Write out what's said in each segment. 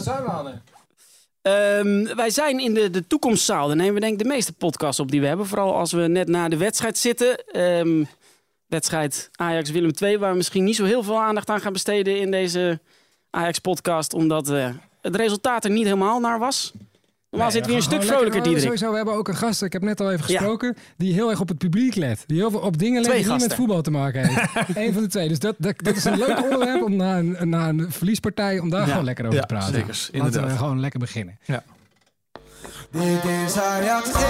Zijn we aan? Ehm, wij zijn in de, de toekomstzaal. Daar nemen we denk ik de meeste podcasts op die we hebben. Vooral als we net na de wedstrijd zitten. Ehm, wedstrijd Ajax-Willem II. Waar we misschien niet zo heel veel aandacht aan gaan besteden in deze Ajax-podcast. Omdat eh, het resultaat er niet helemaal naar was. Normaal zitten we hier een stuk vrolijker, Diederik. Sowieso, we hebben ook een gast, ik heb net al even Ja. gesproken, die heel erg op het publiek let. Die heel veel op dingen let Twee die niet met voetbal te maken heeft. Eén van de twee. Dus dat, dat, dat is een leuk onderwerp om na een, na een verliespartij, om daar Ja. gewoon lekker over Ja, te praten. zeker, Laten inderdaad. we gewoon lekker beginnen. Dit is Ajax 1,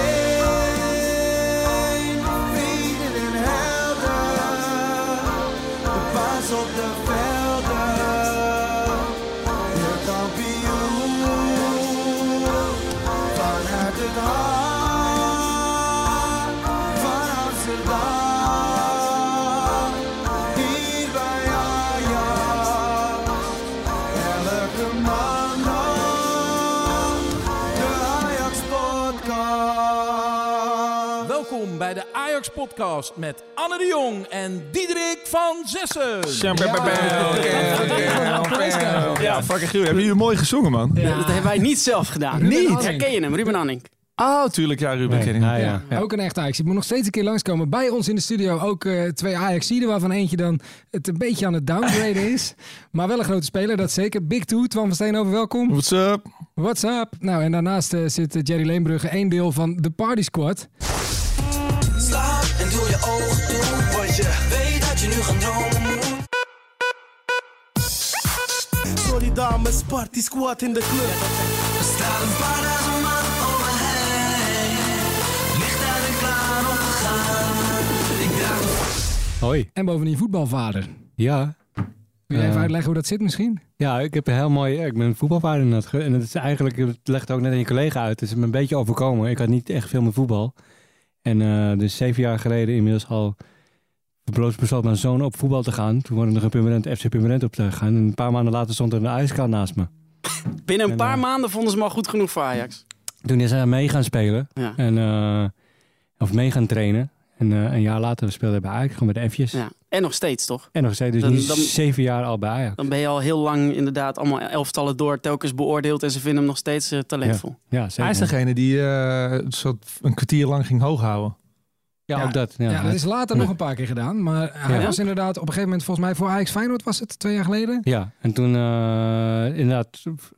bij de Ajax Podcast met Anne de Jong en Diederik van Zessen. Ja, fucking gruwelijk. Hebben jullie mooi gezongen, man? Ja, dat hebben wij niet zelf gedaan. Ruben Anning. Herken je hem, Ruben Anning? Oh, tuurlijk. Ja, Ruben ken ik. Ah, ja. Ook een echte Ajax. Je moet nog steeds een keer langskomen. Bij ons in de studio ook eh, twee Ajaxiden, waarvan eentje dan het een beetje aan het downgraden is. Maar wel een grote speler, dat zeker. Big Two, Twan van Steenhoven, welkom. What's up? What's up? Nou, en daarnaast eh, zit eh, Jerry Leenbrugge, één deel van de Party Squad. Doe je ogen toe, want je weet dat je nu gaan dromen moet. Sorry dames, party squad in de club. Er staan een paar duizend man om me heen. Licht uit en klaar om te gaan. Ik draag Hoi. En bovendien voetbalvader. Ja. Wil je even Eh, uitleggen hoe dat zit misschien? Ja, ik heb een heel mooi... Ik ben voetbalvader in dat ge- En het is eigenlijk... Het legt ook net aan je collega uit. Het is me een beetje overkomen. Ik had niet echt veel met voetbal. En eh, dus zeven jaar geleden inmiddels al... Besloot mijn zoon op voetbal te gaan. Toen worden er een permanent FC permanent op te gaan. En een paar maanden later stond er een ijskaart naast me. Binnen een En, paar eh, maanden vonden ze hem al goed genoeg voor Ajax. Toen is hij mee gaan spelen. Ja. En, eh, of mee gaan trainen. En een jaar later speelde hij bij Ajax. Gewoon bij de F'jes. Ja. En nog steeds, toch? En nog steeds. Dus Dan- nu dan- zeven jaar al bij Ajax. Dan ben je al heel lang inderdaad allemaal elftallen door, telkens beoordeeld. En ze vinden hem nog steeds eh, talentvol. Ja, zeker. Hij is degene die eh, soort een kwartier lang ging hoog houden. Ja, Ja. ook dat. Ja, Ja, dat is later nog een paar keer gedaan. Maar hij Ja. was inderdaad op een gegeven moment, volgens mij voor Ajax Feyenoord was het, twee jaar geleden. Ja, en toen eh, inderdaad,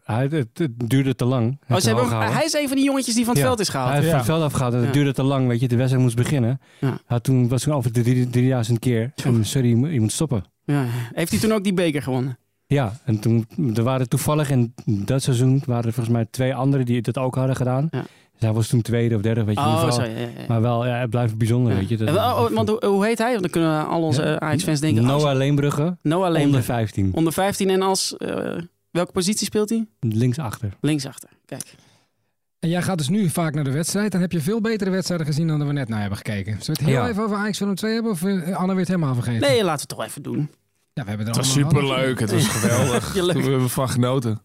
hij, het, het duurde te lang. Oh, ze hebben hem- Hooghouden. hij is een van die jongetjes die van het Ja. veld is gehaald. Hij heeft Ja. van het veld afgehaald en het Ja. duurde te lang. Weet je, de wedstrijd moest beginnen. Ja. Hij toen was toen over de drie- 3000 keer. En sorry, je moet, je moet stoppen. Ja. Heeft hij toen ook die beker gewonnen? Ja, en toen er waren toevallig in dat seizoen waren er volgens mij twee anderen die dat ook hadden gedaan. Ja. Hij was toen tweede of derde, weet je. in ieder Oh, ja, ja. Maar wel, ja, het blijft bijzonder, Ja. weet je. Dat, oh, want hoe, hoe heet hij? Want dan kunnen al onze Ja. Ajax-fans denken... als- Noah Leenbrugge, Noah onder Leember. 15, Onder 15 en als... eh, welke positie speelt hij? linksachter. Linksachter. Kijk. En jij gaat dus nu vaak naar de wedstrijd. Dan heb je veel betere wedstrijden gezien dan dat we net naar hebben gekeken. Zullen we het heel Ja. even over Ajax Willem 2 hebben? Of eh, Anne weer het helemaal vergeten? Nee, laten we het toch even doen. Ja, we hebben er Het was superleuk. Het was geweldig. We hebben ervan genoten.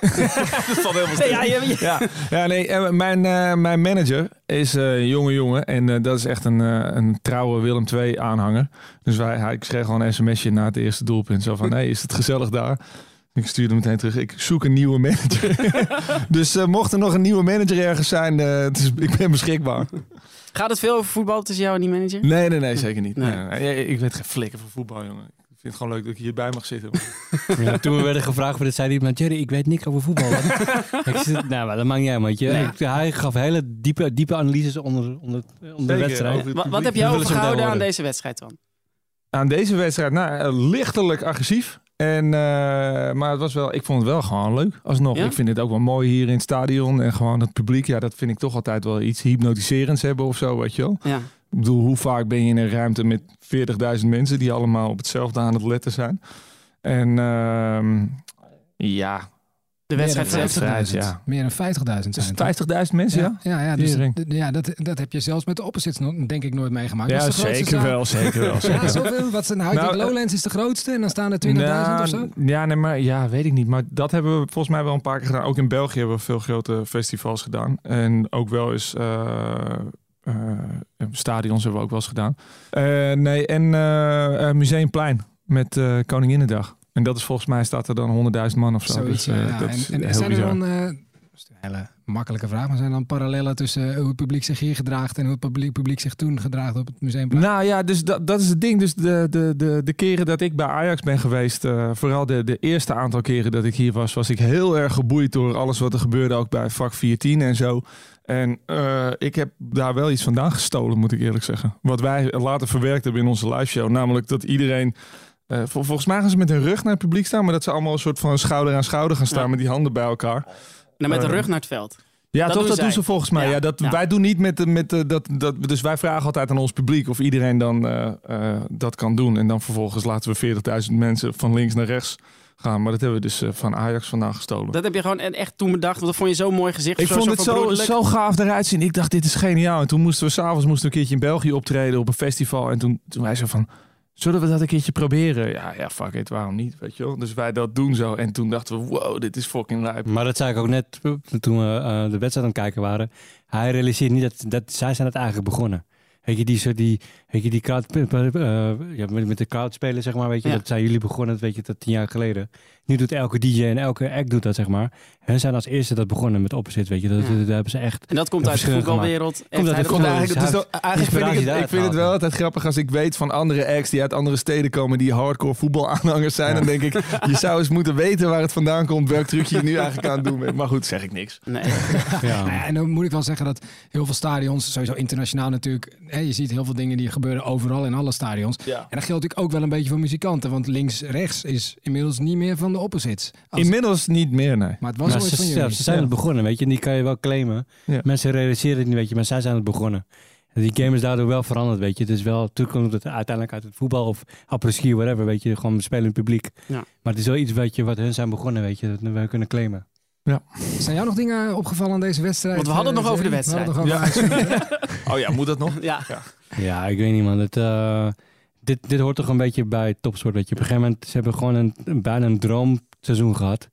dat valt helemaal Nee, stil. ja, je- je- Ja, ja nee, eh, mijn, eh, mijn manager is eh, een jonge jongen en eh, dat is echt een, eh, een trouwe Willem II aanhanger. Dus wij, hij, ik kreeg gewoon een sms'je na het eerste doelpunt. Zo van, hey, is het gezellig daar? Ik stuurde meteen terug, ik zoek een nieuwe manager. dus eh, mocht er nog een nieuwe manager ergens zijn, eh, het is, ik ben beschikbaar. Gaat het veel over voetbal tussen jou en die manager? Nee, nee, nee, zeker niet. Nee. Nee. Nee, nee. Ik weet geen flikker van voetbal, jongen. Ik vind het gewoon leuk dat ik hierbij mag zitten. Ja, toen we werden gevraagd voor dit, zei hij, maar Jerry, ik weet niks over voetbal. ik zei, nou, maar dat maakt niet uit, je. Nee. Hij gaf hele diepe, diepe analyses onder, onder, onder de wedstrijd. over het Wat, wat heb jij overgehouden aan deze wedstrijd dan? Aan deze wedstrijd, nou, eh, lichtelijk agressief. En, eh, maar het was wel, ik vond het wel gewoon leuk. Alsnog, Ja? ik vind het ook wel mooi hier in het stadion. En gewoon het publiek, ja, dat vind ik toch altijd wel iets hypnotiserends hebben of zo, weet je wel. Ja. Ik bedoel, hoe vaak ben je in een ruimte met 40.000 mensen die allemaal op hetzelfde aan het letten zijn. En ehm, ja, De Meer wedstrijd dan zelf. 50.000. ja. Meer dan 50.000 dus zijn het, hè? 50.000 mensen, ja? Ja, ja, ja, dus, Tering. d- ja dat, dat heb je zelfs met de opposites nog, denk ik nooit meegemaakt. Ja, Dat is de grootste zeker zaal. wel, zeker wel. Zeker Ja, wel. zoveel. Wat zijn, nou, Nou, denk Lowlands is de grootste en dan staan er 20.000 of zo. Nou, Ja, nee, maar ja, weet ik niet. Maar dat hebben we volgens mij wel een paar keer gedaan. Ook in België hebben we veel grote festivals gedaan. En ook wel eens eh, eh, stadions hebben we ook wel eens gedaan. Eh, nee, en eh, eh, Museumplein met eh Koninginnedag. En dat is volgens mij staat er dan 100.000 man of zo. Zoiets, dus, ja, eh, ja. dat En, is en heel zijn er dan, eh, dat is een hele makkelijke vraag, maar zijn er dan parallellen tussen eh, hoe het publiek zich hier gedraagt en hoe het publiek, publiek zich toen gedraagt op het museumplein? Nou ja, dus dat, dat is het ding. Dus de, de, de, de keren dat ik bij Ajax ben geweest, eh, vooral de, de eerste aantal keren dat ik hier was, was ik heel erg geboeid door alles wat er gebeurde, ook bij vak 14 en zo. En eh, ik heb daar wel iets vandaan gestolen, moet ik eerlijk zeggen. Wat wij later verwerkt hebben in onze live show. Namelijk dat iedereen. eh, vol- volgens mij gaan ze met hun rug naar het publiek staan, maar dat ze allemaal een soort van schouder aan schouder gaan staan Ja. met die handen bij elkaar. Nou, met de Eh, rug naar het veld. Ja, Dat toch? doen Dat zij. doen ze volgens mij. Ja. Ja. dat, Ja. Wij doen niet met, de- met dat, dat. Dus wij vragen altijd aan ons publiek of iedereen dan eh, dat kan doen. En dan vervolgens laten we 40.000 mensen van links naar rechts gaan. Maar dat hebben we dus eh, van Ajax vandaan gestolen. Dat heb je gewoon en echt toen bedacht, want dat vond je zo'n mooi gezicht. ik zo, vond zo het zo, zo gaaf eruit zien. Ik dacht, dit is geniaal. En toen moesten we s'avonds moesten we een keertje in België optreden op een festival. En toen, toen wij zo van, zullen we dat een keertje proberen? Ja, ja, fuck it, waarom niet, weet je wel. Dus wij dat doen zo. En toen dachten we, wow, dit is fucking lijp. Maar dat zei ik ook net toen we eh, de wedstrijd aan het kijken waren. Hij realiseert niet dat, dat zij zijn het eigenlijk begonnen. Weet je, die, soort die, weet je, die crowd, eh, ja, met, met de crowd spelen, zeg maar, weet je, Ja. dat zijn jullie begonnen, weet je, dat tien jaar geleden. Nu doet elke DJ en elke act doet dat, zeg maar. Hun zijn als eerste dat begonnen met Opposite, weet je. Dat, Ja. dat, hebben ze echt... En dat komt uit de voetbalwereld. Heeft uit de Komt eigenlijk, dus eigenlijk vind ik, het, ik vind het wel altijd grappig als ik weet van andere acts die uit andere steden komen die hardcore voetbalaanhangers zijn. Dan denk ik, je zou eens moeten weten waar het vandaan komt, welk trucje je nu eigenlijk aan het doen bent. Maar goed, zeg ik niks. Nee. Ja. Ja, en dan moet ik wel zeggen dat heel veel stadions, sowieso internationaal natuurlijk, hè, je ziet heel veel dingen die gebeuren overal in alle stadions. Ja. En dat geldt natuurlijk ook wel een beetje voor muzikanten, want links-rechts is inmiddels niet meer van de opposites. Als- Inmiddels niet meer, nee. maar het was Ze, van ja, jullie. ze zijn Ja. het begonnen, weet je. En die kan je wel claimen. Ja. Mensen realiseren het niet, weet je. Maar zij zijn het begonnen. En die game is daardoor wel veranderd, weet je. Het is wel, natuurlijk komt het uiteindelijk uit het voetbal of apres-ski, whatever, weet je. Gewoon spelen in het publiek. Ja. Maar het is wel iets weet je, wat hun zijn begonnen, weet je. Dat we kunnen claimen. Zijn jou nog dingen opgevallen aan deze wedstrijd? Want we hadden het eh, nog over de? We wedstrijd. Oh ja, moet dat nog? Ja. Ja, ik weet niet, man. Het, eh, dit, dit hoort toch een beetje bij topsport, weet je. Op een gegeven moment, ze hebben gewoon een, een- bijna een droomseizoen gehad.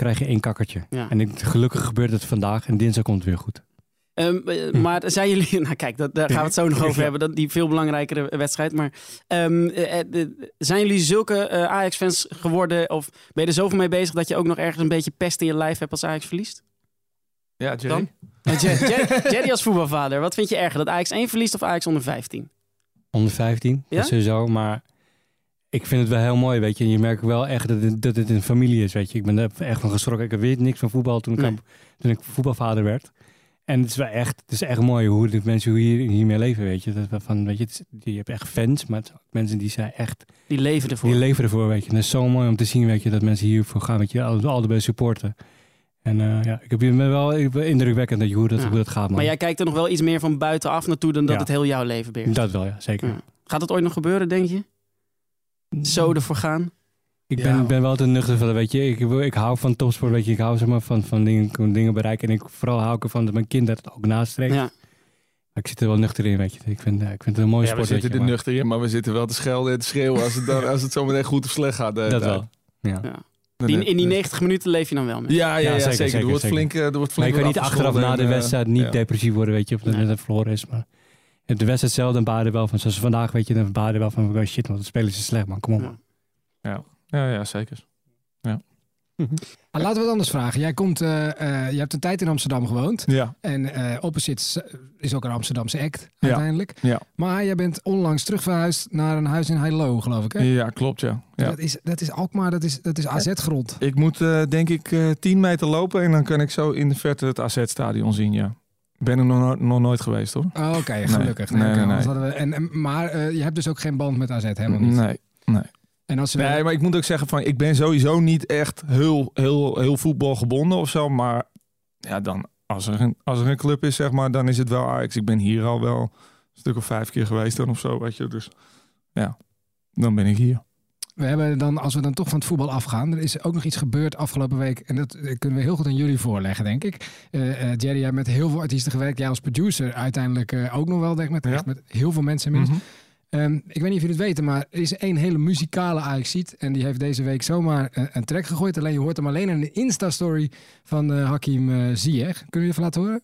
Krijg je één kakkertje. Ja. En ik, gelukkig gebeurt het vandaag en dinsdag komt het weer goed. Ehm, eh, maar zijn jullie, nou kijk, dat, daar gaan we het zo nog over hebben, dat, die veel belangrijkere wedstrijd. Maar ehm, eh, eh, zijn jullie zulke eh, Ajax-fans geworden? Of ben je er zoveel mee bezig dat je ook nog ergens een beetje pest in je lijf hebt als Ajax verliest? Ja, Jerry. Dan? Jer- Jer- Jerry als voetbalvader, wat vind je erger? Dat Ajax 1 verliest of Ajax onder 15? Onder 15, Ja? dat sowieso. Maar ik vind het wel heel mooi, weet je. En je merkt wel echt dat het, dat het een familie is, weet je. Ik ben er echt van geschrokken. Ik weet niks van voetbal toen ik, Nee. toen ik voetbalvader werd. En het is wel echt, het is echt mooi hoe de mensen hier, hiermee leven, weet je. Dat, van, weet je, het is- je hebt echt fans, maar het mensen die zijn echt, Die leven ervoor. die leven ervoor, weet je. En dat is zo mooi om te zien, weet je, dat mensen hiervoor gaan, weet je, al- allebei supporten. En eh, ja, ik heb je wel indrukwekkend dat je hoe dat, Ja. hoe dat gaat, man. maar jij kijkt er nog wel iets meer van buitenaf naartoe dan dat Ja. het heel jouw leven beheerst. Dat wel, ja, zeker. Ja. Gaat het ooit nog gebeuren, denk je? Zo ervoor gaan? Ik Ja. ben, ben wel te nuchter van, weet je, ik, wil- ik hou van topsport, weet je, ik hou zeg maar, van, van dingen, dingen bereiken. En ik, vooral hou ik ervan dat mijn kind dat ook nastreeft. Ja. Maar ik zit er wel nuchter in, weet je. Ik vind, ja, ik vind het een mooie Ja, we sport, weet zitten er maar nuchter in, maar we zitten wel te schelden en te schreeuwen als het, dan, als het zo meteen goed of slecht gaat. Dat tijd. wel, ja. Die, in die 90 minuten leef je dan wel mee. Ja, ja, ja, Ja, zeker. zeker, er wordt flink, eh, er wordt Maar flink je kan niet achteraf na de en, eh, wedstrijd niet ja. depressief worden, weet je, of dat Nee. het verloren is. Maar de wedstrijd zelf, dan baden wel van, zoals vandaag, weet je, dan baden wel van, oh shit, want de spelen ze slecht, man, kom op. Ja. man. Ja, ja, zeker. Maar laten we het anders vragen. Jij komt, eh, eh, je hebt een tijd in Amsterdam gewoond. Ja, En eh Opposites is ook een Amsterdamse act Ja. uiteindelijk. Ja. Maar jij bent onlangs terugverhuisd naar een huis in Heilo, geloof ik. Hè? ja klopt, ja. ja. Dat, is, dat is Alkmaar, dat is, dat is AZ-grond. Ik moet eh, denk ik eh 10 meter lopen en dan kan ik zo in de verte het AZ-stadion zien, ja. Ik ben er nog, no- nog nooit geweest, hoor. Oh, Oké, gelukkig. Nee, Nee, nee, nee, we, en, en- maar eh, je hebt dus ook geen band met AZ, helemaal niet. Nee. En als ze nee, maar ik moet ook zeggen van, ik ben sowieso niet echt heel, heel, heel voetbalgebonden of zo, maar ja, dan als er, een, als er een club is, zeg maar, dan is het wel Ajax. Ik ben hier al wel een stuk of vijf keer geweest dan of zo, weet je. Dus ja, dan ben ik hier. We hebben dan, als we dan toch van het voetbal afgaan, er is ook nog iets gebeurd afgelopen week. En dat eh, kunnen we heel goed aan jullie voorleggen, denk ik. Eh, Jerry, jij hebt met heel veel artiesten gewerkt. Jij als producer uiteindelijk ook nog wel, denk ik. Met, Ja. echt met heel veel mensen. Ehm, ik weet niet of jullie het weten, maar er is één hele muzikale Ajaxiet. En die heeft deze week zomaar een, een track gegooid. Alleen je hoort hem alleen in de Insta-story van eh, Hakim eh Ziyech. Kunnen we even laten horen?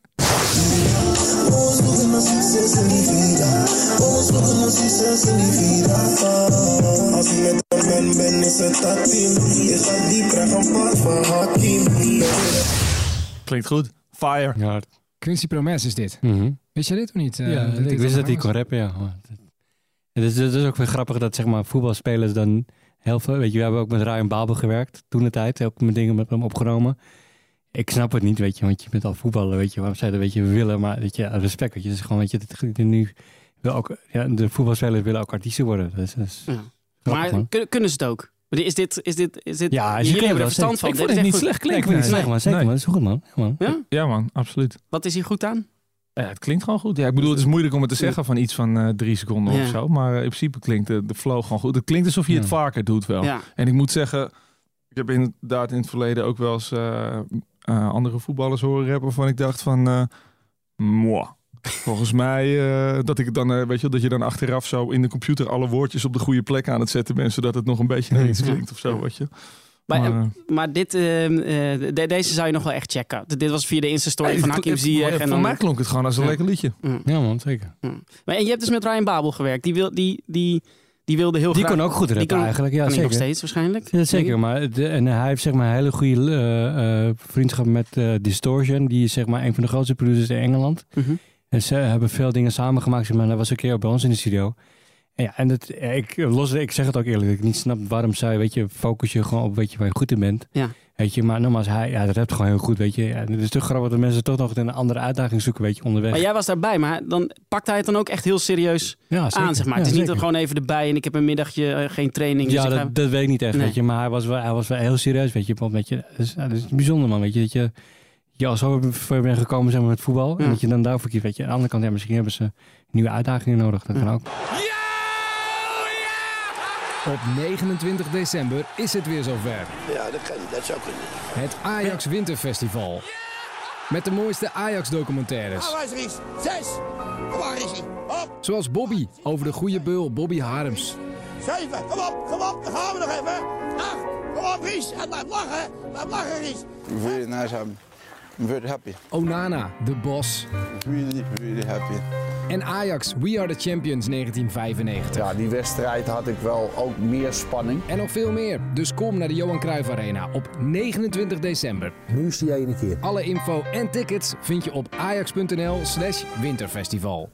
Als ik met hem ben, ben is het dat team. Krijg een van Hakim. Klinkt goed. Fire. Ja, Quincy Promes is dit. mhm. Wist je dit of niet? eh, ja dit ik wist dat hij kon rappen, ja. Het is, het is ook weer grappig dat zeg maar, voetbalspelers dan heel veel... Weet je, we hebben ook met Ryan Babel gewerkt toen de tijd. Ook met dingen met hem opgenomen. Ik snap het niet, weet je, want je bent al voetballer, weet je. Waarom zij dat, weet je, we willen, maar weet je, respect, weet je. Het is gewoon, weet je, dit, nu wil ook, ja, de voetbalspelers willen ook artiesten worden. Dus, dat is Ja. grappig, Maar kun- kunnen ze het ook? Is dit, is dit, is dit... Ja, ze jullie hebben er verstand van. Ik vond het niet slecht Nee, ik klinken. vind het slecht, man. Zeker, Nee. man. Dat is goed, man. Ja, man. Ja? Ja man, absoluut. Wat is hier goed aan? Ja, het klinkt gewoon goed. Ja, ik bedoel, het is moeilijk om het te zeggen van iets van eh, drie seconden Ja. of zo. Maar in principe klinkt de, de flow gewoon goed. Het klinkt alsof je het vaker doet wel. Ja. En ik moet zeggen, ik heb inderdaad in het verleden ook wel eens eh, eh, andere voetballers horen rappen waarvan ik dacht van, eh moi. Volgens mij eh, dat ik het dan, eh, weet je, wel, dat je dan achteraf zo in de computer alle woordjes op de goede plek aan het zetten bent, zodat het nog een beetje naar iets klinkt of zo, weet je. Maar, Maar, eh, eh, maar dit, eh, eh, de- deze zou je nog wel echt checken. Dit was via de Insta-story van Hakim Ziyech. Voor En dan, mij klonk het gewoon als een Ja. lekker liedje. Ja, man, zeker. maar, en je hebt dus met Ryan Babel gewerkt. Die, wil, die, die, die wilde heel Die graag... kon ook goed rappen eigenlijk, ja, kan hij nog zeker. steeds waarschijnlijk. Ja, zeker, maar de, en hij heeft zeg maar een hele goede eh, eh, vriendschap met eh, Distortion. Die is zeg maar een van de grootste producers in Engeland. Mhm. En ze hebben veel dingen samengemaakt. Zeg maar, hij was een keer ook bij ons in de studio. Ja, en dat, ja, ik, los, ik zeg het ook eerlijk, dat ik niet snap waarom zij, weet je, focus je gewoon op weet je, waar je goed in bent. Ja. Weet je, maar nogmaals, hij ja, dat rapt gewoon heel goed, weet je. En het is toch grappig dat mensen toch nog een andere uitdaging zoeken, weet je, onderweg. Maar jij was daarbij, maar dan pakt hij het dan ook echt heel serieus ja, zeker. aan, zeg maar. Ja, het is niet gewoon even erbij en ik heb een middagje eh, geen training. Ja, dus ik ga- dat, dat weet ik niet echt, Nee. weet je. Maar hij was wel, hij was wel heel serieus, weet je. Want, weet je dat, is, ja, dat is bijzonder, man, weet je. Dat je, je al zo ver bent gekomen zeg maar, met voetbal. Ja. En dat je dan daarvoor kiest, weet je. Aan de andere kant, ja, misschien hebben ze nieuwe uitdagingen nodig. Dat kan ook. Op 29 december is het weer zover. Ja, dat kan. Dat zou kunnen. Het Ajax Winterfestival. Met de mooiste Ajax-documentaires. Waar is Ries? Zes. Waar is hij? Op. Zoals Bobby over de goede beul Bobby Harms. Zeven. Kom op. Kom op. Dan gaan we nog even. Acht. Kom op, Ries. En blijf lachen. Blijf lachen, Ries. Really nice. I'm, I'm very happy. Onana, de Bos. Really, really happy. En Ajax, We Are The Champions 1995. Ja, die wedstrijd had ik wel ook meer spanning. En nog veel meer. Dus kom naar de Johan Cruijff Arena op 29 december. Nu is die ene keer. Alle info en tickets vind je op ajax.nl slash winterfestival.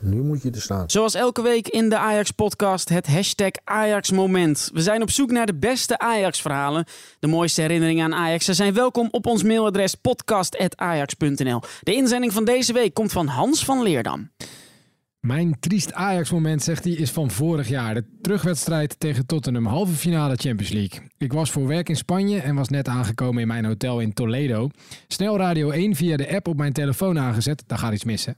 Nu moet je er staan. Zoals elke week in de Ajax-podcast het hashtag Ajax-moment. We zijn op zoek naar de beste Ajax-verhalen. De mooiste herinneringen aan Ajax. Ze zijn welkom op ons mailadres podcast.ajax.nl. De inzending van deze week komt van Hans van Leerdam. Mijn triest Ajax-moment, zegt hij, is van vorig jaar. De terugwedstrijd tegen Tottenham, halve finale Champions League. Ik was voor werk in Spanje en was net aangekomen in mijn hotel in Toledo. Snel Radio 1 via de app op mijn telefoon aangezet. Daar gaat iets mis, hè?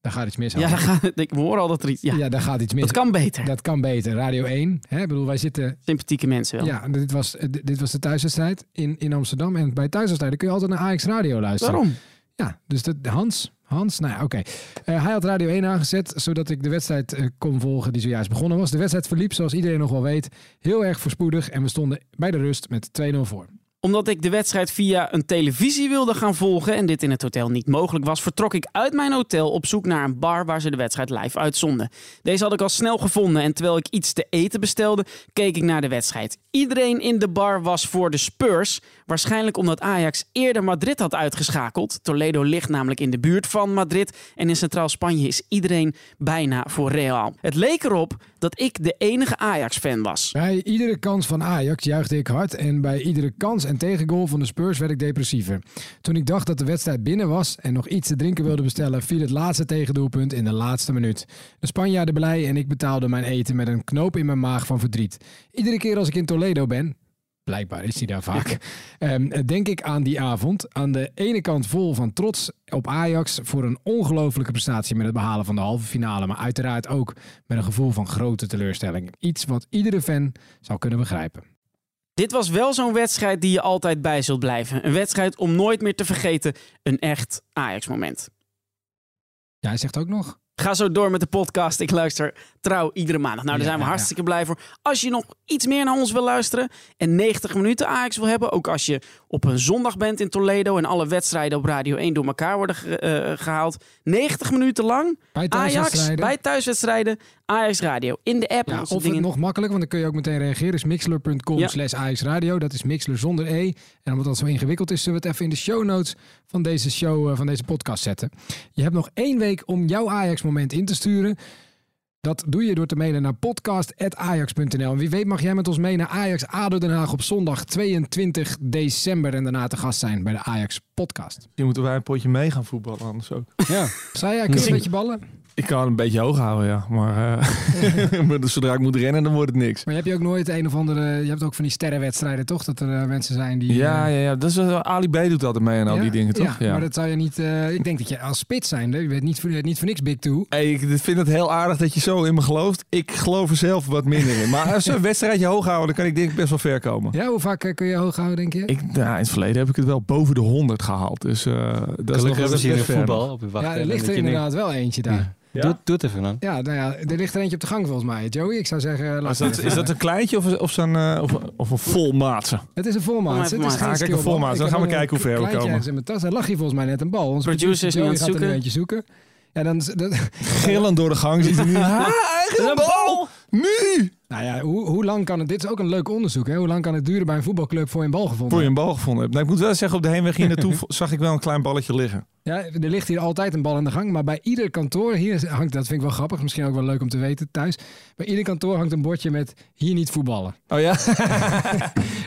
Daar gaat iets mis. Ja, gaat, ik hoor al dat er iets... Ja, ja, daar gaat iets mis. dat kan beter. Dat kan beter. Radio 1, hè? Ik bedoel, wij zitten... Sympathieke mensen wel. Ja, dit was, eh, dit was de thuiswedstrijd in, in Amsterdam. En bij thuiswedstrijden kun je altijd naar Ajax Radio luisteren. Waarom? Ja, dus dat, Hans, Hans, nou ja, oké. Eh, hij had Radio 1 aangezet, zodat ik de wedstrijd eh, kon volgen die zojuist begonnen was. De wedstrijd verliep, zoals iedereen nog wel weet, heel erg voorspoedig. En we stonden bij de rust met 2-0 voor. Omdat ik de wedstrijd via een televisie wilde gaan volgen en dit in het hotel niet mogelijk was, vertrok ik uit mijn hotel op zoek naar een bar waar ze de wedstrijd live uitzonden. Deze had ik al snel gevonden en terwijl ik iets te eten bestelde, keek ik naar de wedstrijd. Iedereen in de bar was voor de Spurs, waarschijnlijk omdat Ajax eerder Madrid had uitgeschakeld. Toledo ligt namelijk in de buurt van Madrid en in Centraal Spanje is iedereen bijna voor Real. Het leek erop dat ik de enige Ajax-fan was. Bij iedere kans van Ajax juichte ik hard en bij iedere kans en tegengoal van de Spurs werd ik depressiever. Toen ik dacht dat de wedstrijd binnen was en nog iets te drinken wilde bestellen, viel het laatste tegendoelpunt in de laatste minuut. De Spanjaarden blij en ik betaalde mijn eten met een knoop in mijn maag van verdriet. Iedere keer als ik in Toledo ben, blijkbaar is hij daar vaak, ehm, denk ik aan die avond. Aan de ene kant vol van trots op Ajax voor een ongelofelijke prestatie met het behalen van de halve finale, maar uiteraard ook met een gevoel van grote teleurstelling. Iets wat iedere fan zou kunnen begrijpen. Dit was wel zo'n wedstrijd die je altijd bij zult blijven. Een wedstrijd om nooit meer te vergeten. Een echt Ajax-moment. Ja, hij zegt ook nog. Ga zo door met de podcast. Ik luister trouw iedere maandag. Nou, daar Ja, zijn we ja, hartstikke blij voor. Als je nog iets meer naar ons wil luisteren en 90 minuten Ajax wil hebben, ook als je op een zondag bent in Toledo en alle wedstrijden op Radio 1 door elkaar worden ge- eh, gehaald. 90 minuten lang Bij Ajax bij thuiswedstrijden Ajax Radio in de app. Ja, of dingen- het nog makkelijk, want dan kun je ook meteen reageren. is mixler.com Ja. slash Ajax Radio. Dat is Mixler zonder E. En omdat dat zo ingewikkeld is, zullen we het even in de show notes van deze show, eh, van deze podcast zetten. Je hebt nog één week om jouw Ajax moment in te sturen. Dat doe je door te mailen naar podcast.ajax.nl. En wie weet mag jij met ons mee naar Ajax ADO Den Haag op zondag 22 december. En daarna te gast zijn bij de Ajax podcast. Die moeten wij een potje mee gaan voetballen anders ook. Ja. Zou jij, kun je een beetje ballen? Ik kan een beetje hoog houden, ja. Maar, eh, maar zodra ik moet rennen, dan wordt het niks. Maar heb je ook nooit een of andere... Je hebt ook van die sterrenwedstrijden, toch? Dat er eh, mensen zijn die... Ja, eh, ja, ja. Dat is, eh, Ali B doet altijd mee en al Ja? die dingen, toch? Ja, maar dat zou je niet... eh, ik denk dat je als spits zijnde, je bent niet voor, niet voor niks big two. Hey, ik vind het heel aardig dat je zo in me gelooft. Ik geloof er zelf wat minder in. Maar als we een wedstrijdje hoog houden, dan kan ik denk ik best wel ver komen. Ja, hoe vaak kun je hoog houden, denk je? Ik, nou, in het verleden heb ik het wel boven de 100 gehaald. Dus eh, dat is nog hebben ze in voetbal op je wachten. ja, er ligt er inderdaad wel eentje daar. Ja? Doe, doe het even dan. Ja, nou ja, er ligt er eentje op de gang volgens mij, Joey. Ik zou zeggen... laat Is dat, is dat een kleintje of, of, zo'n, eh, of, of een volmaatse? Het is een volmaat. Kom Het even is geen kijk, een skillbal. volmaat. Ik Dan gaan we kijken hoe ver we kleintje komen. in mijn tas. Er lag hier volgens mij net een bal. Onze Producer is nu Joey aan het gaat er nu zoeken. eentje zoeken. Ja, dan... dat- Gillend door de gang ziet hij niet. Ah, eigen Een bal! Nu! Nou ja, hoe, hoe lang kan het... Dit is ook een leuk onderzoek, hè? Hoe lang kan het duren bij een voetbalclub voor je een bal gevonden Voor je een bal gevonden hebt. Nou, ik moet wel zeggen, op de heenweg hier naartoe zag ik wel een klein balletje liggen. Ja, er ligt hier altijd een bal in de gang, maar bij ieder kantoor, hier hangt, dat vind ik wel grappig, misschien ook wel leuk om te weten thuis, bij ieder kantoor hangt een bordje met hier niet voetballen. Oh ja?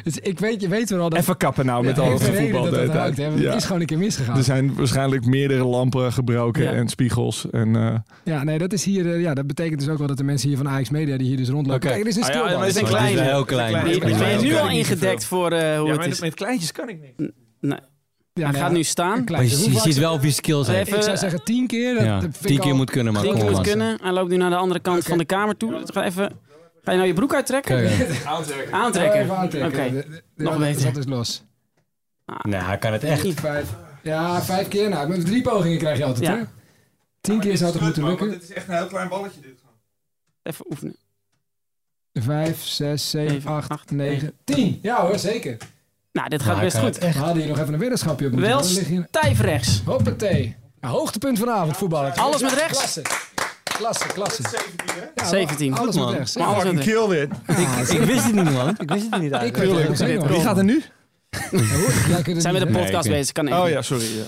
Dus ik weet, je weet wel dat... Even kappen nou met Ja, al het voetbal. dat de het hele hangt, tijd. hè, want Ja. Het is gewoon een keer misgegaan. Er zijn waarschijnlijk meerdere lampen gebroken Ja. en spiegels. En, eh, Ja, nee, dat is hier, eh, ja, dat betekent dus ook wel dat de mensen hier van AX Media die hier dus rondlopen. Kijk, dit is een Ah, maar het is een heel klein. die ben nu al ik ingedekt voor eh, hoe ja, het is. met kleintjes kan ik niet. Nee, Ja, hij nou gaat ja, nu staan. je, ziet wel of je skills heeft. Even- Ik zou zeggen tien keer. Dat, Ja, dat ik tien keer al- moet kunnen, maar Tien keer op. moet kunnen. Hij loopt nu naar de andere kant Oké. van de kamer toe. Ga, even, ga je nou je broek uittrekken? Kijk, Aantrekken. Aantrekken. Oh, aantrekken. Oké. De- Nog beter. Dat is los. Nee, hij kan het echt. Vijf. Ja, vijf keer. Nou, met drie pogingen krijg je altijd, Ja. hè? Tien keer zou het moeten lukken. Het is echt een heel klein balletje dit. Even oefenen. Vijf, zes, zeven, Zeven, acht, acht, negen, tien. Ja hoor, zeker. Nou, dit gaat best goed. We hadden hier nog even een weddenschapje op moeten Wel stijf rechts. Hoppatee. Ja, hoogtepunt vanavond, voetballen. Alles met rechts? Klasse. Klasse, klasse. Ja, 17. Alles Goed, met man. rechts. Maar alles met rechts. kill dit. Ik wist het niet, man. Ik wist het niet Ik eigenlijk. weet Tuurlijk. het Wie gaat er nu? Ja, We zijn een hè? podcast Nee, ik- bezig. Kan Oh ja, sorry. Ja.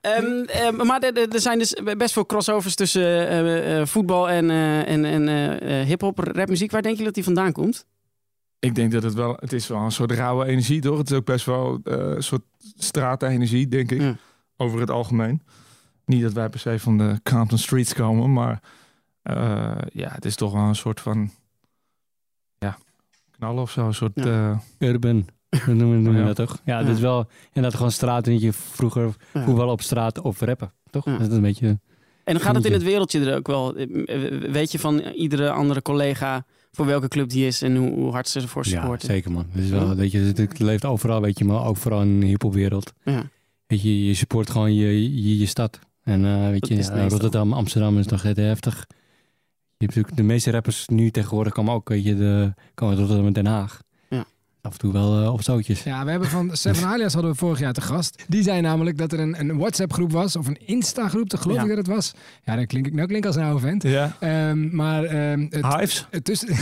Ehm, ehm, maar er- zijn dus best veel crossovers tussen eh, eh, voetbal en, eh, en, en eh, eh, hip-hop, rapmuziek. Waar denk je dat die vandaan komt? Ik denk dat het wel, het is wel een soort rauwe energie, toch? Het is ook best wel eh, een soort straatenergie, denk ik, Ja. over het algemeen. Niet dat wij per se van de Compton Streets komen, maar eh, ja, het is toch wel een soort van, ja, knallen of zo. Een soort, Ja. eh, Urban. Dat noemen, noemen we Ja. dat toch? Ja, Ja. dat is wel inderdaad gewoon straat. En je vroeger Ja. voetbal op straat of rappen. Toch? Ja. Dat is een beetje... En dan gaat het in het wereldje er ook wel. eh, Weet je van iedere andere collega voor welke club die is en hoe, hoe hard ze ervoor Ja, supporten? zeker man. Is wel, weet je, het, leeft overal, weet je, maar ook vooral in de hiphopwereld. Ja. Weet je, je support gewoon je, je, je stad. En eh, weet Dat je, eh. Rotterdam, Amsterdam is nog heel heftig. Je hebt natuurlijk de meeste rappers nu tegenwoordig komen ook, weet je, de, komen uit Rotterdam en Den Haag. Af en toe wel eh, op zootjes. Ja, we hebben van Seven Alias hadden we vorig jaar te gast. Die zei namelijk dat er een, een WhatsApp groep was, of een Insta groep, dat geloof Ja. ik dat het was. Ja, dan klink ik, nou klink als een oude vent. ja. Ehm, maar ehm, het, Hives? het tussen...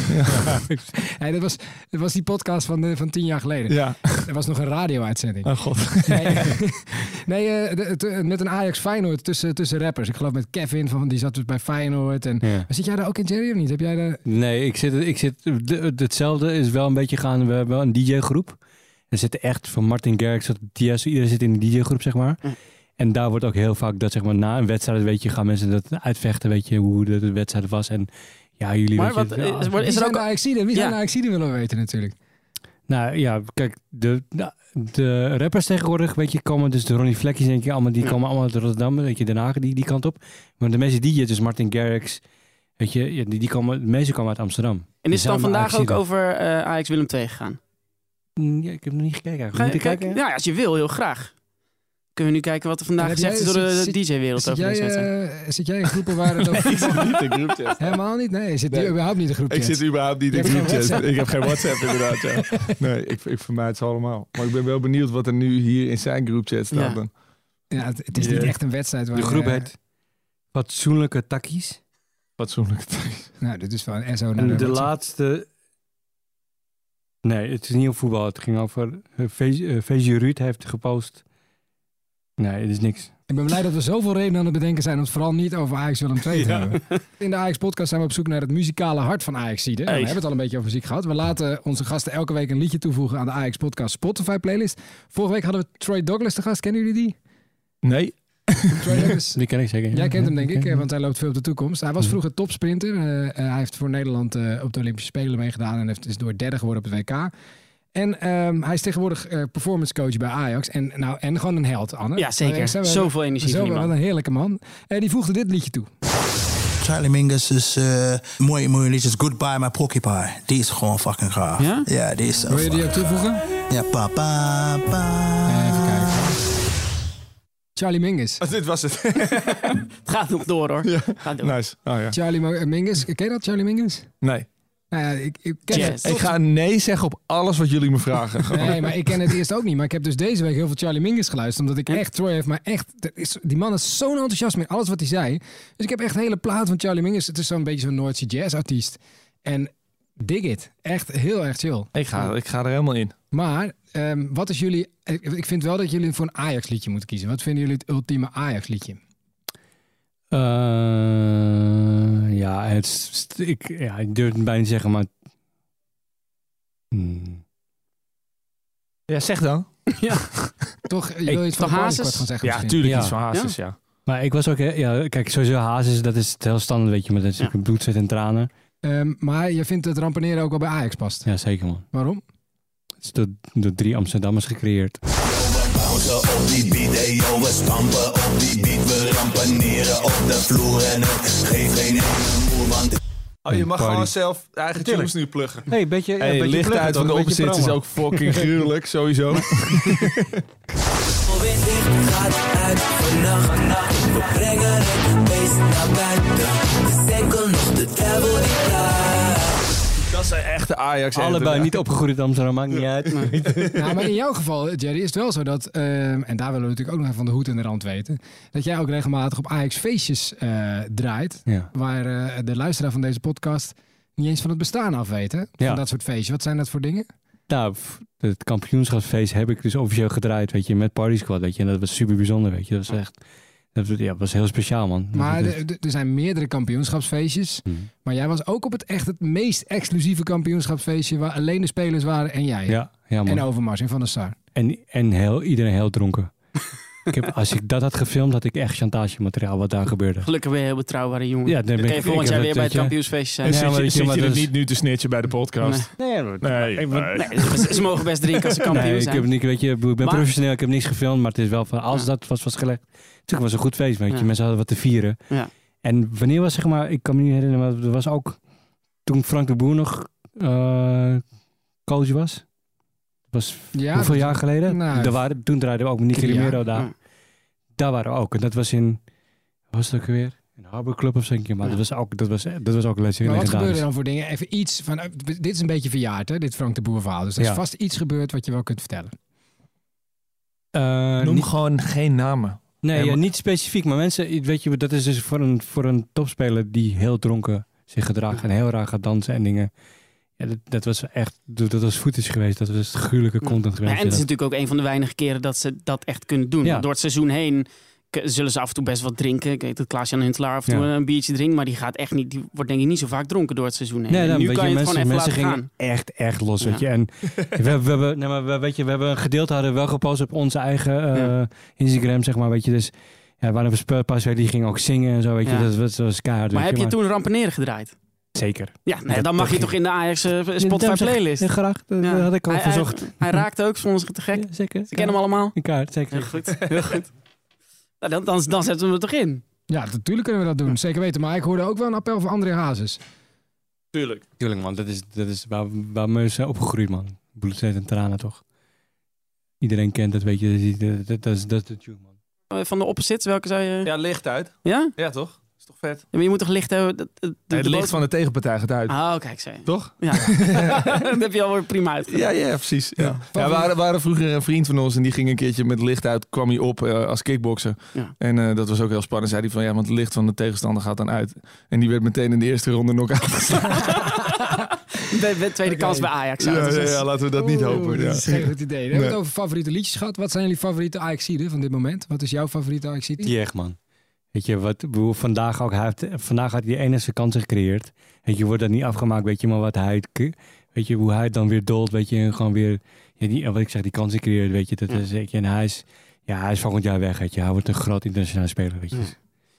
ja, dat, was, dat was die podcast van, eh, van tien jaar geleden. Ja. Er was nog een radio-uitzending. Oh god. Nee, nee eh, met een Ajax Feyenoord tussen, tussen rappers. Ik geloof met Kevin, van, die zat dus bij Feyenoord. En, Ja. Zit jij daar ook in, Jerry, of niet? Heb jij daar... Nee, ik zit, ik zit, de- hetzelfde is wel een beetje gaan. We hebben een DJ-groep. Er zitten echt van Martin Garrix tot Tiesto, iedereen zit in een DJ-groep, zeg maar. Ja. En daar wordt ook heel vaak dat, zeg maar, na een wedstrijd, weet je, gaan mensen dat uitvechten, weet je, hoe de, de wedstrijd was. En ja, jullie, Maar je, wat, ja, is, Wie is er ook... Ajaxiden? Wie zijn Ja. de Ajaxiden willen we weten natuurlijk. Nou ja, kijk, de, de, de rappers tegenwoordig, weet je, komen dus de Ronnie Vlekjes, denk je, allemaal, die Ja. komen allemaal uit Rotterdam, weet je, Den Haag, die, die kant op. Maar de meeste DJ's, dus Martin Garrix, weet je, die, die komen, de meeste komen uit Amsterdam. En Die is het dan vandaag ook over eh Ajax Willem II gegaan? Ja, ik heb nog niet gekeken Ga je Moet ik kijken? kijken? Ja, als je wil, heel graag. Kunnen we nu kijken wat er vandaag heb gezegd is door de zit- DJ-wereld Zit over jij, deze wedstrijd? eh, zit jij in groepen waar het over voetbal- niet in groepchat. Helemaal niet? Nee, zit Nee. überhaupt niet in groepjes. Ik zit überhaupt niet Je in hebt geen groepchat. WhatsApp. Ik heb geen WhatsApp inderdaad. Ja. Nee, ik, ik vermijd ze allemaal. Maar ik ben wel benieuwd wat er nu hier in zijn groepchat staat. Ja. Dan. Ja, het, het is niet Ja. echt een wedstrijd waar... De groep eh, heet Fatsoenlijke Takkies. Fatsoenlijk. Nou, dit is wel een SO naar En de de WhatsApp. laatste... Nee, het is niet over voetbal. Het ging over... eh, Fees- eh, Feesje Ruud heeft gepost... Nee, het is niks. Ik ben blij dat we zoveel redenen aan het bedenken zijn om het vooral niet over Ajax Willem II te hebben. In de Ajax-podcast zijn we op zoek naar het muzikale hart van Ajax Zieden. We hebben het al een beetje over muziek gehad. We laten onze gasten elke week een liedje toevoegen aan de Ajax-podcast Spotify-playlist. Vorige week hadden we Troy Douglas te gast. Kennen jullie die? Nee. Die ken ik zeker. Jij kent hem denk ik, Ja. eh, want hij loopt veel op de toekomst. Hij was vroeger topsprinter. Eh, eh, hij heeft voor Nederland eh, op de Olympische Spelen meegedaan en heeft, is door derde geworden op het WK. En ehm, hij is tegenwoordig eh, performance coach bij Ajax. En, nou, en gewoon een held, Anne. Ja, zeker. We- Zoveel energie Zo, van wat een heerlijke man. En die voegde dit liedje toe. Charlie Mingus is eh mooie, mooie liedjes. Goodbye My Porcupine. Die is gewoon fucking gaaf. Ja? Ja, die is zo Wil je die ook toevoegen? Ja, pa, pa, pa. Charlie Mingus. Oh, dit was het. Het gaat nog door hoor. Gaat door. nice. Oh, ja. Charlie Mo- Mingus. Ken je dat, Charlie Mingus? Nee. Nou ja, ik, ik ken Jazz. het. Ik ga nee zeggen op alles wat jullie me vragen. Nee, maar ik ken het eerst ook niet. Maar ik heb dus deze week heel veel Charlie Mingus geluisterd. Omdat ik echt, Troy heeft maar echt... is- Die man is zo'n enthousiast met alles wat hij zei. Dus ik heb echt een hele plaat van Charlie Mingus. Het is zo'n beetje zo'n Noordse jazzartiest. En dig it. Echt heel erg chill. Ik, ga, ik ga er helemaal in. Maar ehm, wat is jullie... Ik, vind wel dat jullie voor een Ajax liedje moeten kiezen. Wat vinden jullie het ultieme Ajax liedje? Eh, ja, het, ik, ja, ik durf het bijna niet zeggen, maar... Hmm. Ja, zeg dan. Toch? Je wil iets van van Hazes? Gaan zeggen Ja, misschien? tuurlijk Ja. iets van Hazes, ja. Maar ik was ook... Ja, kijk, sowieso Hazes, dat is het heel standaard, weet je. Maar dat is Ja. natuurlijk bloed, zweet en tranen. Ehm, maar je vindt het rampeneren ook wel bij Ajax past. Ja, zeker man. Waarom? Het is door, door drie Amsterdammers gecreëerd. Bouncen op die beat, ey yo, we stampen op die beat. We rampaneren op de vloer en het geeft geen moer, want Oh, je mag Party. gewoon zelf eigen tunes nu pluggen. Hey, beetje, ja, Hey, beetje licht uit van de opzet is ook fucking gruwelijk, sowieso. gaat uit vannacht. We brengen het beest naar buiten. De die praat. Dat zijn echte Ajax. Allebei niet opgegroeid in Amsterdam, maakt niet uit. Nou, maar in jouw geval, Jerry, is het wel zo dat, ehm, en daar willen we natuurlijk ook nog even van de hoed en de rand weten, dat jij ook regelmatig op Ajax feestjes eh, draait, Ja. waar eh, de luisteraar van deze podcast niet eens van het bestaan af weet, hè? Van Ja. dat soort feestjes. Wat zijn dat voor dingen? Nou, het kampioenschapsfeest heb ik dus officieel gedraaid, weet je, met Party Squad, weet je. En dat was super bijzonder, weet je. Dat was echt, ja, was heel speciaal, man. Maar er zijn meerdere kampioenschapsfeestjes, Hm. maar jij was ook op het echt het meest exclusieve kampioenschapsfeestje waar alleen de spelers waren en jij. Ja, ja man. En Overmars en Van der Sar. En, en heel, iedereen heel dronken. ik heb, als ik dat had gefilmd, had ik echt chantagemateriaal wat daar gebeurde. Gelukkig ben je heel betrouwbare jongen. Ja, dan ben ik- volgend jaar weer bij het, kampioensfeestje zijn. En Nee, zit maar je, weet je, zit maar je er niet nu te snitchen bij de podcast? Nee, Nee, ik- nee. Nee, ze, ze mogen best drinken als ze kampioen nee, ik, zijn. heb niet, weet je, ik ben Maar- professioneel, ik heb niks gefilmd, maar het is wel van, als Ja. dat was vastgelegd. Natuurlijk was het een goed feest, weet je. Ja. Mensen hadden wat te vieren. Ja. En wanneer was, zeg maar, ik kan me niet herinneren, maar er was ook toen Frank de Boer nog eh coach was. was Ja, hoeveel dat- jaar geleden? Nou, Daar waren, toen draaiden we ook Nicky. Romero daar. Ja. Daar waren we ook. En dat was in, wat was het ook weer? In Harbor Club of zo. een keer. Maar Ja. dat was ook, dat was, dat was ook wat gebeurde er dan voor dingen? Even iets van, eh, dit is een beetje verjaard, hè? Dit Frank de Boer verhaal. Dus er is Ja. vast iets gebeurd wat je wel kunt vertellen. Eh, Noem niet- gewoon geen namen. Nee, Ja, niet specifiek. Maar mensen, weet je, dat is dus voor een, voor een topspeler die heel dronken zich gedraagt en heel raar gaat dansen en dingen. Ja, dat, dat was echt, dat was footage geweest. Dat was gruwelijke content Ja, geweest. en het is natuurlijk ook een van de weinige keren dat ze dat echt kunnen doen. Ja. Door het seizoen heen zullen ze af en toe best wat drinken. Ik weet dat Klaas-Jan Huntelaar af en toe Ja. een biertje drinkt. Maar die gaat echt niet, die wordt denk ik niet zo vaak dronken door het seizoen heen. Nee, dan, nu kan je, het mensen, gewoon even laten gingen gaan. echt, echt los, weet je. En we, hebben- we, nee, maar we, weet je, we hebben een gedeelte hadden we wel gepost op onze eigen eh. Instagram, zeg maar, weet je. Dus ja, waren we sp- pas weer, die ging ook zingen en zo, weet je. Dat, was, dat was keihard. Maar heb je maar- toen rampeneren gedraaid? Zeker. Ja, nee, Dat- dan mag dat je toch in de Ajax Ja, Spotify playlist. Ja, graag. Dat, Ja. dat had ik al Hij- verzocht. Hij, hij raakte ook, vonden ze te gek. Ja, zeker. Ze kennen hem allemaal. In kaart, zeker. Heel goed, heel goed. Nou, dan, dan, dan zetten we het toch in. Ja, natuurlijk kunnen we dat doen. Zeker weten. Maar ik hoorde ook wel een appel van André Hazes. Tuurlijk. Tuurlijk, man. Dat is, dat is waar, waar we zijn opgegroeid, man. Bloed, zweet en tranen, toch? Iedereen kent het, weet je. Dat, dat, dat, dat is, dat is de tune, man. Eh, Van de opposites, welke zou je... Ja, licht uit. Ja? Ja, toch? Toch vet? Ja, maar je moet toch licht hebben... dat- dat- Nee, het de licht boot- van de tegenpartij gaat uit. Ah, kijk, zei je. Toch? Ja. dat heb je alweer prima uitgelegd. Ja, ja, precies. Ja. Ja, we waren, waren vroeger een vriend van ons en die ging een keertje met licht uit, kwam hij op eh, als kickbokser. Ja. En eh, dat was ook heel spannend. Zei hij van ja, want het licht van de tegenstander gaat dan uit. En die werd meteen in de eerste ronde knock-out De, de tweede kans bij Ajax. Ja, uit. ja, ja, laten we dat niet Oeh, hopen. Dat Ja. is geen goed idee. Hebben we Nee. het over favoriete liedjes gehad. Wat zijn jullie favoriete Ajaxiden van dit moment? Wat is jouw favoriete Ajaxide? Die man. Weet je, wat, hoe vandaag ook, hij heeft, vandaag had hij die enige kansen gecreëerd. Weet je, wordt dat niet afgemaakt, weet je, maar wat hij, weet je, hoe hij het dan weer dolt, weet je, en gewoon weer, ja, die, wat ik zeg, die kansen creëert, weet je, dat is, en hij is, ja, hij is volgend jaar weg, weet je, hij wordt een groot internationaal speler, weet je.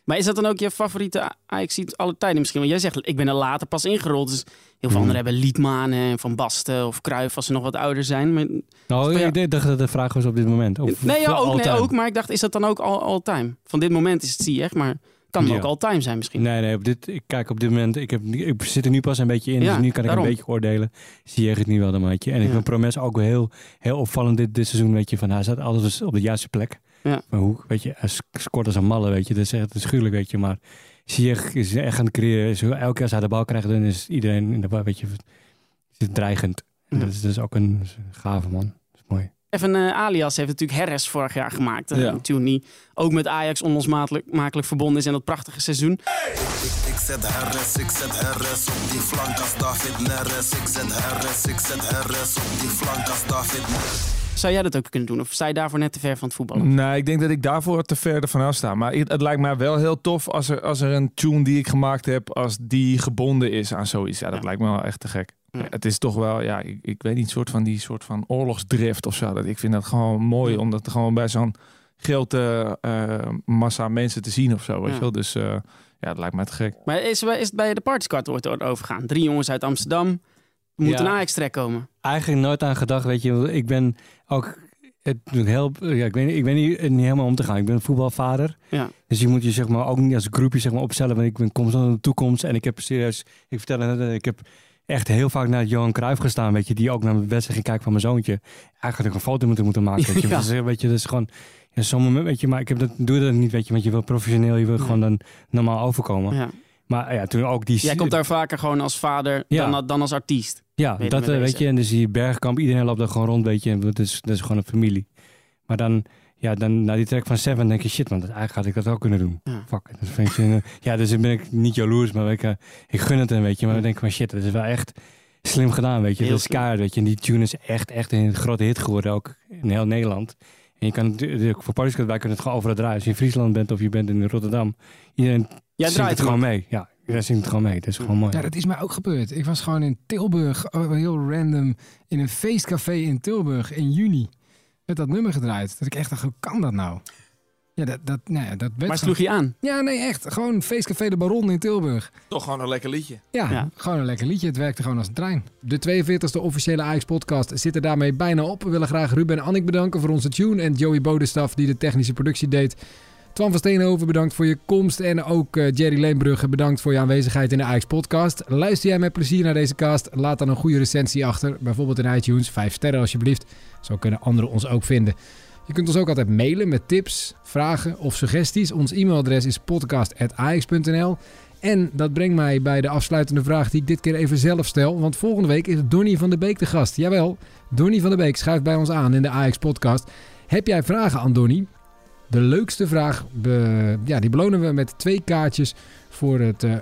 Maar is dat dan ook je favoriete ajax alle tijden misschien? Want jij zegt, ik ben er later pas ingerold. Dus heel veel Hmm. anderen hebben Liedmanen en Van Basten of Cruijff als ze nog wat ouder zijn. Maar, Nou, ik dacht dat de vraag was op dit moment. Of nee, ja, ook, nee, ook. Maar ik dacht, is dat dan ook all, all time? Van dit moment is het Ziyech, maar kan het Ja. ook all time zijn misschien. Nee, nee, op dit, ik kijk op dit moment, ik, heb, ik zit er nu pas een beetje in, Ja, dus nu kan ik een beetje oordelen. Zie je het nu wel, dan weet je. En ik vind Promes ook wel heel, heel opvallend dit, dit seizoen, weet je, van hij staat altijd dus op de juiste plek. Ja. Maar hoe, weet je, hij sc- scoort als een malle, weet je, dat is echt schuwelijk, weet je, maar zie je is echt aan het creëren. Is, elke keer als hij de bal krijgt, dan is iedereen in de bal, weet je, is het dreigend. En Ja. dat, is, dat is ook een gave man. Dat is mooi. Even eh, alias heeft natuurlijk Herres vorig jaar gemaakt. Ja. Die ook met Ajax onlosmakelijk verbonden is in dat prachtige seizoen. Ik zet Harris, ik zet Harris op die flank als David Neres. Ik zet Harris, ik zet Harris op die flank als David Neres. Zou jij dat ook kunnen doen? Of sta je daarvoor net te ver van het voetballen? Nee, ik denk dat ik daarvoor te ver ervan af sta. Maar het, het lijkt mij wel heel tof als er, als er een tune die ik gemaakt heb, als die gebonden is aan zoiets. Ja, dat Ja. lijkt me wel echt te gek. Ja. Het is toch wel, ja, ik, ik weet niet, soort van die soort van oorlogsdrift of zo. Dat, ik vind dat gewoon mooi, Ja. om dat gewoon bij zo'n grote eh, massa mensen te zien of zo. Weet je wel? Dus eh, ja, dat lijkt mij te gek. Maar is, is het bij de Party Squad ooit overgaan? Drie jongens uit Amsterdam. Er moet Ja. een Ajax-trek komen. Eigenlijk nooit aan gedacht, weet je. Ik ben ook het heel, ja, ik, weet, ik weet niet, niet helemaal om te gaan. Ik ben een voetbalvader. Ja. Dus je moet je zeg maar ook niet als groepje zeg maar, opstellen. Want ik ben constant in de toekomst. En ik heb serieus, ik vertel het net, ik heb echt heel vaak naar Johan Cruijff gestaan. Weet je, die ook naar de wedstrijd ging kijken van mijn zoontje. Eigenlijk had ik een foto moeten, moeten maken. Weet je, Ja. Dat is, weet je, dat is gewoon. Ja, sommige weet je, maar ik heb dat, doe dat niet, weet je, want je wil professioneel, je wil Ja. gewoon dan normaal overkomen. Ja. Maar ja, toen ook die. Jij komt daar vaker gewoon als vader dan, dan als artiest. Ja, je dat eh, weet bezig? je. En dus die bergkamp, iedereen loopt daar gewoon rond, weet je. En dat is, dat is gewoon een familie. Maar dan, ja, dan na die track van Seven denk je, shit man, dat, eigenlijk had ik dat ook kunnen doen. Ja. Fuck. Dat vind ik, eh, ja, dus dan ben ik niet jaloers, maar ik, eh, ik gun het hem, weet je. Maar dan denk ik van shit, dat is wel echt slim gedaan, weet je. Heel dat is kaart, weet je. En die tune is echt, echt een grote hit geworden, ook in heel Nederland. En je kan natuurlijk, voor Paris, wij kunnen het gewoon overal draaien. Als je in Friesland bent of je bent in Rotterdam, iedereen zingt draait het gewoon mee. Ja, iedereen zingt het gewoon mee. Dat is gewoon mooi. Ja, dat is mij ook gebeurd. Ik was gewoon in Tilburg, oh, heel random, in een feestcafé in Tilburg in juni. Met dat nummer gedraaid. Dat ik echt dacht, hoe kan dat nou? Ja, dat, dat, nou ja, dat werd Maar sloeg je aan? Ja, nee, echt. Gewoon feestcafé De Baron in Tilburg. Toch gewoon een lekker liedje. Ja, Ja. gewoon een lekker liedje. Het werkte gewoon als een trein. De 42e officiële Ajax-podcast zit er daarmee bijna op. We willen graag Ruben en Annik bedanken voor onze tune. En Joey Bodestaf die de technische productie deed. Twan van Steenhoven bedankt voor je komst. En ook eh, Jerry Leenbrugge bedankt voor je aanwezigheid in de Ajax-podcast. Luister jij met plezier naar deze cast? Laat dan een goede recensie achter. Bijvoorbeeld in iTunes. Vijf sterren alsjeblieft. Zo kunnen anderen ons ook vinden. Je kunt ons ook altijd mailen met tips, vragen of suggesties. Ons e-mailadres is podcast.ajax.nl. En dat brengt mij bij de afsluitende vraag die ik dit keer even zelf stel. Want volgende week is Donny van der Beek de gast. Jawel, Donny van der Beek schuift bij ons aan in de Ajax-podcast. Heb jij vragen aan Donny? De leukste vraag, ja, die belonen we met twee kaartjes voor het eh,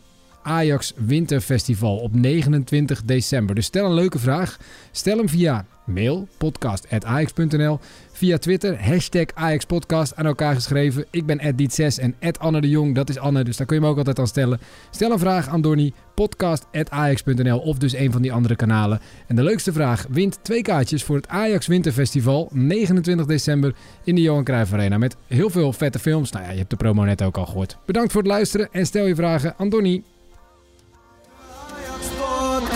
Ajax Winterfestival op 29 december. Dus stel een leuke vraag. Stel hem via mail, podcast.ajax.nl. Via Twitter, hashtag AjaxPodcast, aan elkaar geschreven. Ik ben Diet6 en Anne de Jong, dat is Anne, dus daar kun je hem ook altijd aan stellen. Stel een vraag aan Donny, podcast.ajax.nl of dus een van die andere kanalen. En de leukste vraag wint twee kaartjes voor het Ajax Winterfestival, 29 december in de Johan Cruijff Arena. Met heel veel vette films. Nou ja, je hebt de promo net ook al gehoord. Bedankt voor het luisteren en stel je vragen aan Donny.